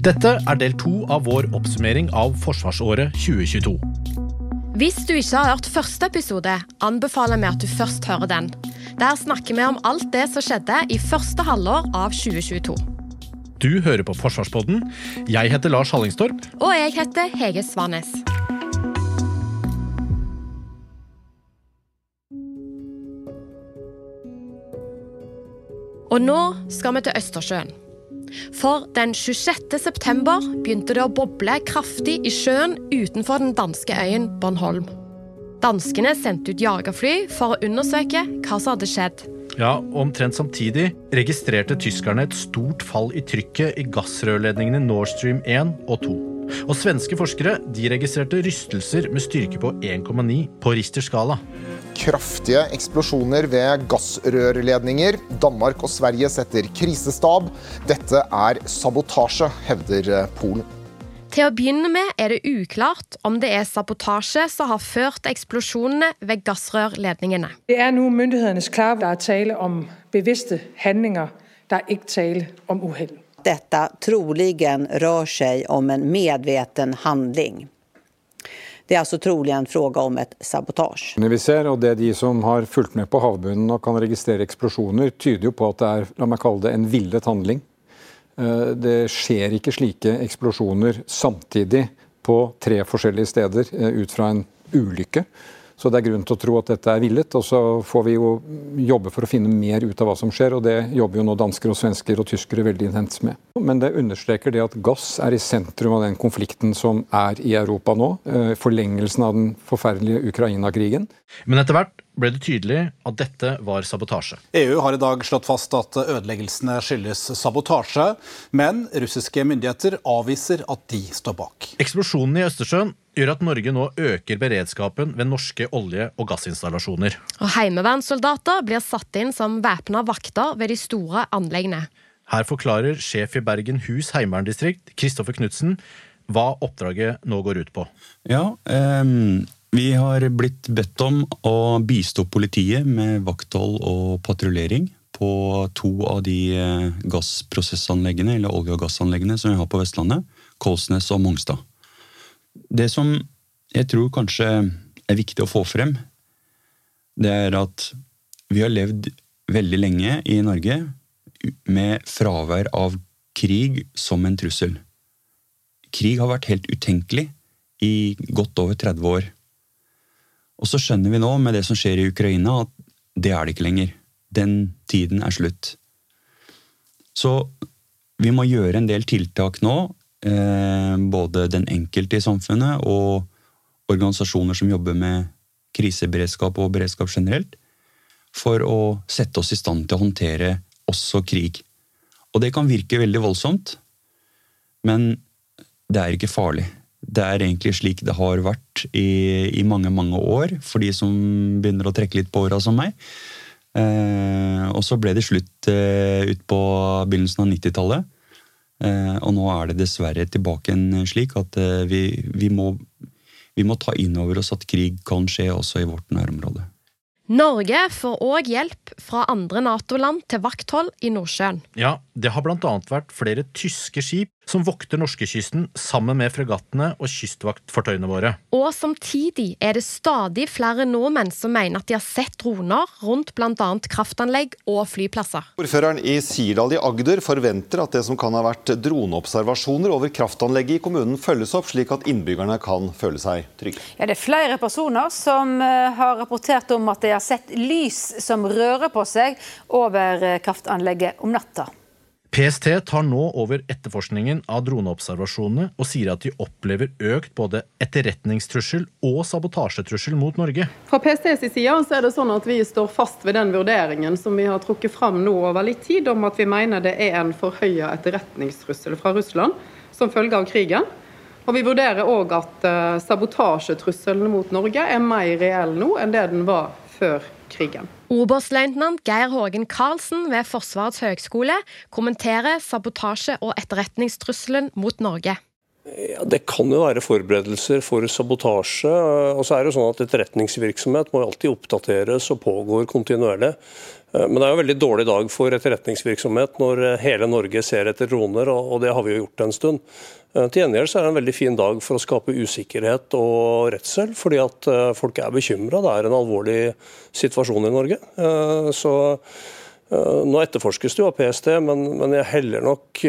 Dette er del to av vår oppsummering av forsvarsåret 2022. Hvis du ikke har hørt første episode, anbefaler vi at du først hører den. Der snakker vi om alt det som skjedde i første halvår av 2022. Du hører på Forsvarspodden. Jeg heter Lars Hallingstorp. Og jeg heter Hege Svanes. Og nå skal vi til Østersjøen. For den 26. september begynte det å boble kraftig i sjøen utenfor den danske øyen Bornholm. Danskene sendte ut jagerfly for å undersøke hva som hadde skjedd. Ja, Omtrent samtidig registrerte tyskerne et stort fall i trykket i gassrørledningene Nord Stream 1 og 2. Og svenske forskere de registrerte rystelser med styrke på 1,9 på Richters skala kraftige eksplosjoner ved gassrørledninger. Danmark og Sverige setter krisestab. Dette er sabotasje, hevder Polen. Til å begynne med er det uklart om det er sabotasje som har ført eksplosjonene ved gassrørledningene. Det er nå myndighetenes klare det er tale om bevisste handlinger. Det er ikke tale om uhell. Dette trolig rør seg om en medveten handling. Det er altså trolig en fråga om et sabotasje. Det vi ser, og det de som har fulgt med på havbunnen og kan registrere eksplosjoner, tyder jo på at det er la meg kalle det, en villet handling. Eh, det skjer ikke slike eksplosjoner samtidig på tre forskjellige steder eh, ut fra en ulykke. Så det er grunn til å tro at dette er villet. Og så får vi jo jobbe for å finne mer ut av hva som skjer, og det jobber jo nå dansker og svensker og tyskere veldig intenst med. Men det understreker det at gass er i sentrum av den konflikten som er i Europa nå. Eh, forlengelsen av den forferdelige Ukraina-krigen. Men etter hvert ble det tydelig at dette var sabotasje. EU har i dag slått fast at ødeleggelsene skyldes sabotasje, men russiske myndigheter avviser at de står bak. Eksplosjonen i Østersjøen gjør at Norge nå øker beredskapen ved norske olje- og gassinstallasjoner. Og Heimevernssoldater blir satt inn som væpna vakter ved de store anleggene. Her forklarer sjef i Bergen hus heimeverndistrikt, Kristoffer Knutsen, hva oppdraget nå går ut på. Ja, um, vi har blitt bedt om å bistå politiet med vakthold og patruljering på to av de eh, gassprosessanleggene, eller olje- og gassanleggene som vi har på Vestlandet, Kolsnes og Mongstad. Det som jeg tror kanskje er viktig å få frem, det er at vi har levd veldig lenge i Norge med fravær av krig som en trussel. Krig har vært helt utenkelig i godt over 30 år. Og så skjønner vi nå, med det som skjer i Ukraina, at det er det ikke lenger. Den tiden er slutt. Så vi må gjøre en del tiltak nå Eh, både den enkelte i samfunnet og organisasjoner som jobber med kriseberedskap og beredskap generelt, for å sette oss i stand til å håndtere også krig. Og det kan virke veldig voldsomt, men det er ikke farlig. Det er egentlig slik det har vært i, i mange, mange år, for de som begynner å trekke litt på åra som meg. Eh, og så ble det slutt eh, ut på begynnelsen av 90-tallet. Eh, og nå er det dessverre tilbake en slik at eh, vi, vi, må, vi må ta inn over oss at krig kan skje også i vårt nærområde. Norge får òg hjelp fra andre Nato-land til vakthold i Nordsjøen. Ja, det har annet vært flere tyske skip som vokter norskekysten sammen med fregattene og kystvaktfartøyene våre. Og samtidig er det stadig flere nordmenn som mener at de har sett droner rundt bl.a. kraftanlegg og flyplasser. Ordføreren i Sirdal i Agder forventer at det som kan ha vært droneobservasjoner over kraftanlegget i kommunen følges opp, slik at innbyggerne kan føle seg trygge. Ja, det er flere personer som eh, har rapportert om at de har sett lys som rører på seg over eh, kraftanlegget om natta. PST tar nå over etterforskningen av droneobservasjonene og sier at de opplever økt både etterretningstrussel og sabotasjetrussel mot Norge. Fra PSTs side så er det sånn at vi står fast ved den vurderingen som vi har trukket fram nå over litt tid, om at vi mener det er en forhøya etterretningstrussel fra Russland som følge av krigen. Og Vi vurderer òg at uh, sabotasjetrusselen mot Norge er mer reell nå enn det den var før krigen. Oberstløytnant Geir Hågen Karlsen ved Forsvarets høgskole kommenterer sabotasje- og etterretningstrusselen mot Norge. Ja, det kan jo være forberedelser for sabotasje. og så er det jo sånn at Etterretningsvirksomhet må alltid oppdateres og pågår kontinuerlig. Eh, men det er jo en veldig dårlig dag for etterretningsvirksomhet når hele Norge ser etter droner, og det har vi jo gjort en stund. Eh, til gjengjeld så er det en veldig fin dag for å skape usikkerhet og redsel, fordi at eh, folk er bekymra. Det er en alvorlig situasjon i Norge. Så nå etterforskes det jo av PST, men, men jeg heller nok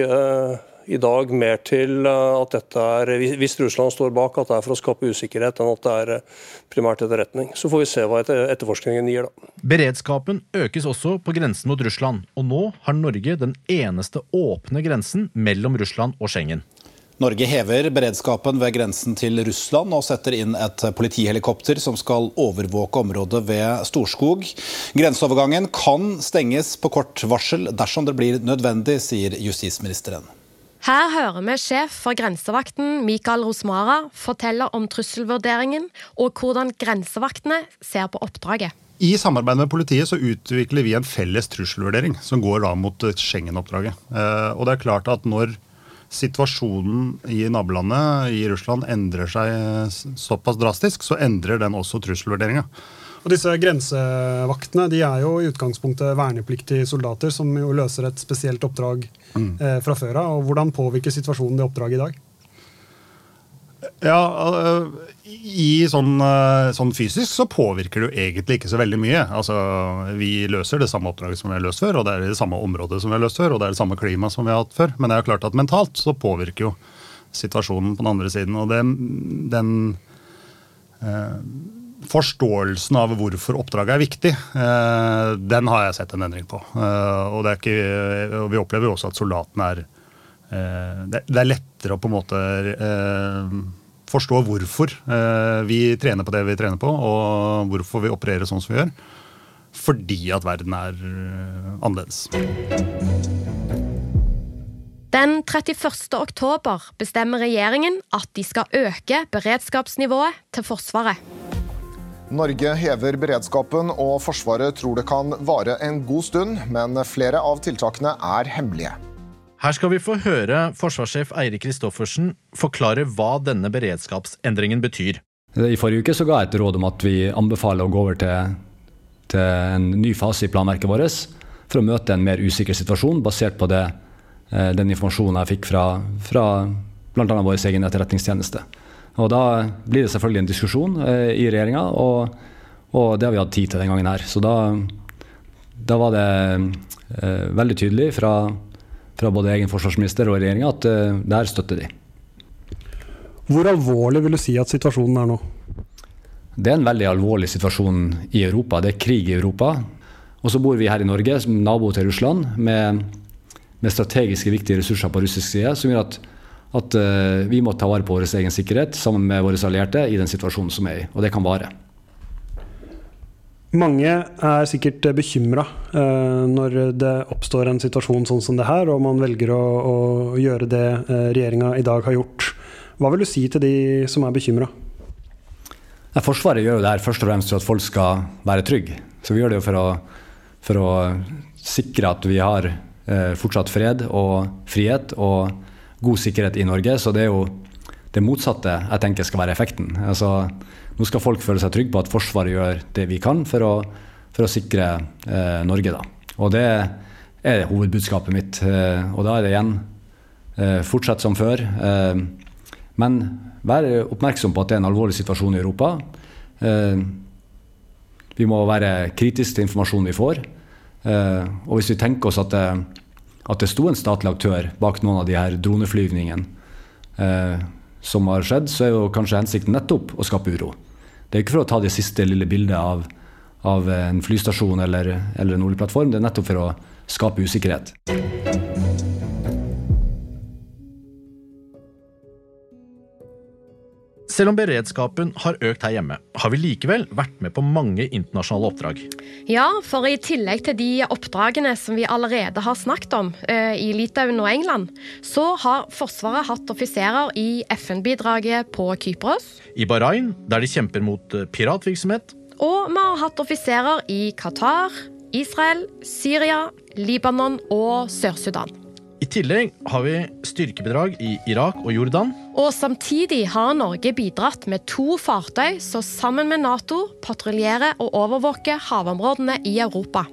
i dag mer til eh, at dette er, hvis Russland står bak, at det er for å skape usikkerhet, enn at det er eh, primært etterretning. Så får vi se hva etterforskningen gir, da. Beredskapen økes også på grensen mot Russland, og nå har Norge den eneste åpne grensen mellom Russland og Schengen. Norge hever beredskapen ved grensen til Russland og setter inn et politihelikopter som skal overvåke området ved Storskog. Grenseovergangen kan stenges på kort varsel dersom det blir nødvendig, sier justisministeren. Her hører vi sjef for grensevakten Mikael Rosmara fortelle om trusselvurderingen og hvordan grensevaktene ser på oppdraget. I samarbeid med politiet så utvikler vi en felles trusselvurdering som går da mot Schengen-oppdraget. Eh, og det er klart at når situasjonen i nabolandet i Russland endrer seg såpass drastisk, så endrer den også trusselvurderinga. Og disse Grensevaktene de er jo i utgangspunktet vernepliktige soldater som jo løser et spesielt oppdrag mm. eh, fra før av. Hvordan påvirker situasjonen det oppdraget i dag? Ja, uh, i sånn, uh, sånn, fysisk så påvirker det jo egentlig ikke så veldig mye. Altså, Vi løser det samme oppdraget som vi har løst før, og det er det samme området som vi har løst før, og det er det samme klimaet som vi har hatt før. Men det er jo klart at mentalt så påvirker jo situasjonen på den andre siden. Og det, den uh, forståelsen av hvorfor oppdraget er viktig, eh, den har jeg sett en endring på. Eh, og, ikke, og vi opplever jo også at soldatene er eh, Det er lettere å på en måte forstå hvorfor vi trener på det vi trener på, og hvorfor vi opererer sånn som vi gjør. Fordi at verden er annerledes. Den 31. oktober bestemmer regjeringen at de skal øke beredskapsnivået til Forsvaret. Norge hever beredskapen, og Forsvaret tror det kan vare en god stund, men flere av tiltakene er hemmelige. Her skal vi få høre forsvarssjef Eirik Kristoffersen forklare hva denne beredskapsendringen betyr. I forrige uke så ga jeg et råd om at vi anbefaler å gå over til, til en ny fase i planverket vårt for å møte en mer usikker situasjon, basert på det, eh, den informasjonen jeg fikk fra, fra bl.a. vår egen etterretningstjeneste. Og Da blir det selvfølgelig en diskusjon eh, i regjeringa, og, og, det har vi hatt tid til den gangen her. Så da, da var det eh, veldig tydelig fra, fra, både egen forsvarsminister og regjeringa at eh, der støtter de. Hvor alvorlig vil du si at situasjonen er nå? Det er en veldig alvorlig situasjon i Europa. Det er krig i Europa. Og så bor vi her i Norge som nabo til Russland med, med strategiske viktige ressurser på russisk side, som gjør at at uh, vi må ta vare på vår egen sikkerhet sammen med våre allierte i den situasjonen som er i. Og det kan vare. Mange er sikkert bekymra uh, når det oppstår en situasjon sånn som det her, og man velger å, å gjøre det uh, regjeringa i dag har gjort. Hva vil du si til de som er bekymra? Forsvaret gjør jo det her først og fremst for at folk skal være trygge. Så vi gjør det jo for å, for å sikre at vi har uh, fortsatt fred og frihet. og god sikkerhet i Norge. Så det er jo det motsatte jeg tenker skal være effekten. Altså, nå skal folk føle seg trygge på at Forsvaret gjør det vi kan for å, for å sikre eh, Norge. Da. Og det er hovedbudskapet mitt. Eh, og da er det igjen eh, fortsett som før. Eh, men vær oppmerksom på at det er en alvorlig situasjon i Europa. Eh, vi må være kritiske til informasjonen vi får. Eh, og hvis vi tenker oss at det at det sto en statlig aktør bak noen av de her droneflyvningene eh, som har skjedd, så er jo kanskje hensikten nettopp å skape uro. Det er ikke for å ta det siste lille bildet av, av en flystasjon eller, eller en oljeplattform, det er nettopp for å skape usikkerhet. Selv om beredskapen har økt her hjemme, har vi likevel vært med på mange internasjonale oppdrag. Ja, for i tillegg til de oppdragene som vi allerede har snakket om uh, i Litauen og England, så har Forsvaret hatt offiserer i FN-bidraget på Kypros. I Bahrain, der de kjemper mot eh, piratvirksomhet. Og vi har hatt offiserer i Qatar, Israel, Syria, Libanon og Sør-Sudan. Tillegg har vi styrkebidrag i Irak og Jordan. Og samtidig har Norge bidratt med to fartøy som sammen med Nato patruljerer og overvåker havområdene i Europa.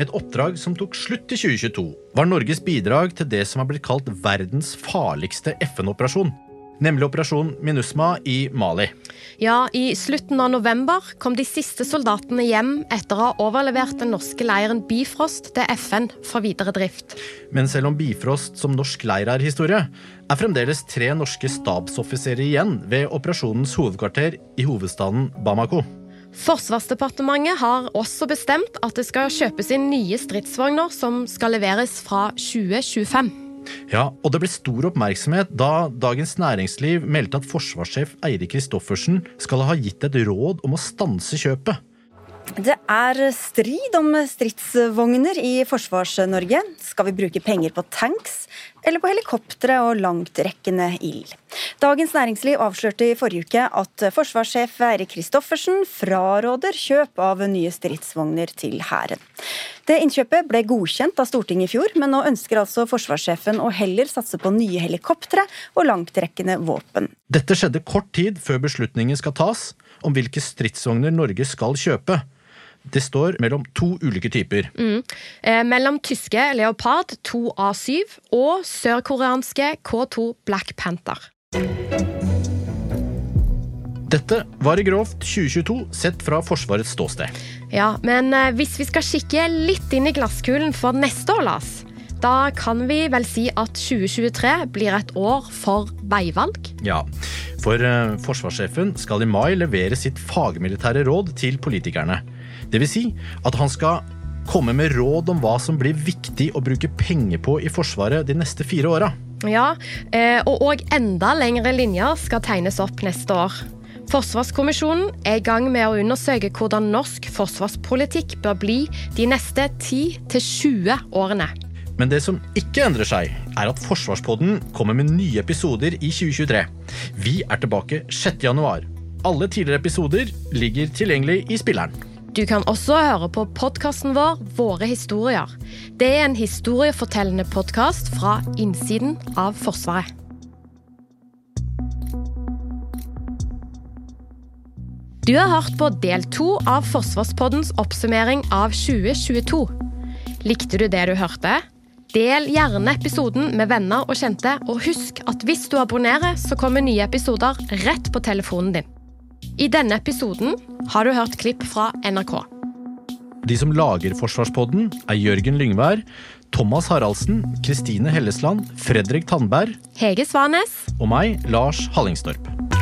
Et oppdrag som tok slutt i 2022, var Norges bidrag til det som har blitt kalt verdens farligste FN-operasjon. Nemlig operasjon MINUSMA i Mali. Ja, I slutten av november kom de siste soldatene hjem etter å ha overlevert den norske leiren Bifrost til FN for videre drift. Men selv om Bifrost som norsk leir er historie, er fremdeles tre norske stabsoffiserer igjen ved operasjonens hovedkvarter i hovedstaden Bamako. Forsvarsdepartementet har også bestemt at det skal kjøpes inn nye stridsvogner som skal leveres fra 2025. Ja, og det ble stor oppmerksomhet da Dagens Næringsliv meldte at forsvarssjef Eirik Kristoffersen skal ha gitt et råd om å stanse kjøpet. Det er strid om stridsvogner i Forsvars-Norge. Skal vi bruke penger på tanks eller på helikoptre og langtrekkende ild? Dagens Næringsliv avslørte i forrige uke at forsvarssjef Eirik Kristoffersen fraråder kjøp av nye stridsvogner til Hæren. Det innkjøpet ble godkjent av Stortinget i fjor, men nå ønsker altså forsvarssjefen å heller satse på nye helikoptre og langtrekkende våpen. Dette skjedde kort tid før beslutningen skal tas om hvilke stridsvogner Norge skal kjøpe. Det står mellom to ulike typer. Mm. Eh, mellom tyske Leopard 2A7 og sørkoreanske K2 Black Panther. Dette var i grovt 2022 sett fra Forsvarets ståsted. Ja, men eh, hvis vi skal kikke litt inn i glasskulen for neste år, Lars, da kan vi vel si at 2023 blir et år for veivalg? Ja, for eh, forsvarssjefen skal i mai levere sitt fagmilitære råd til politikerne. Det vil si at han skal komme med råd om hva som blir viktig å bruke penger på i Forsvaret de neste fire åra. Ja, eh, og òg enda lengre linjer skal tegnes opp neste år. Forsvarskommisjonen er i gang med å undersøke hvordan norsk forsvarspolitikk bør bli de neste 10-20 årene. Men det som ikke endrer seg, er at Forsvarspodden kommer med nye episoder i 2023. Vi er tilbake 6. januar. Alle tidligere episoder ligger tilgjengelig i spilleren. Du kan også høre på podkasten vår Våre historier. Det er en historiefortellende podkast fra innsiden av Forsvaret. Du har hørt på del to av Forsvarspoddens oppsummering av 2022. Likte du det du hørte? Del gjerne episoden med venner og kjente, og husk at hvis du abonnerer, så kommer nye episoder rett på telefonen din. I denne episoden har du hørt klipp fra NRK. De som lager Forsvarspodden, er Jørgen Lyngvær, Thomas Haraldsen, Kristine Hellesland, Fredrik Tandberg Hege Svanes og meg, Lars Hallingstorp.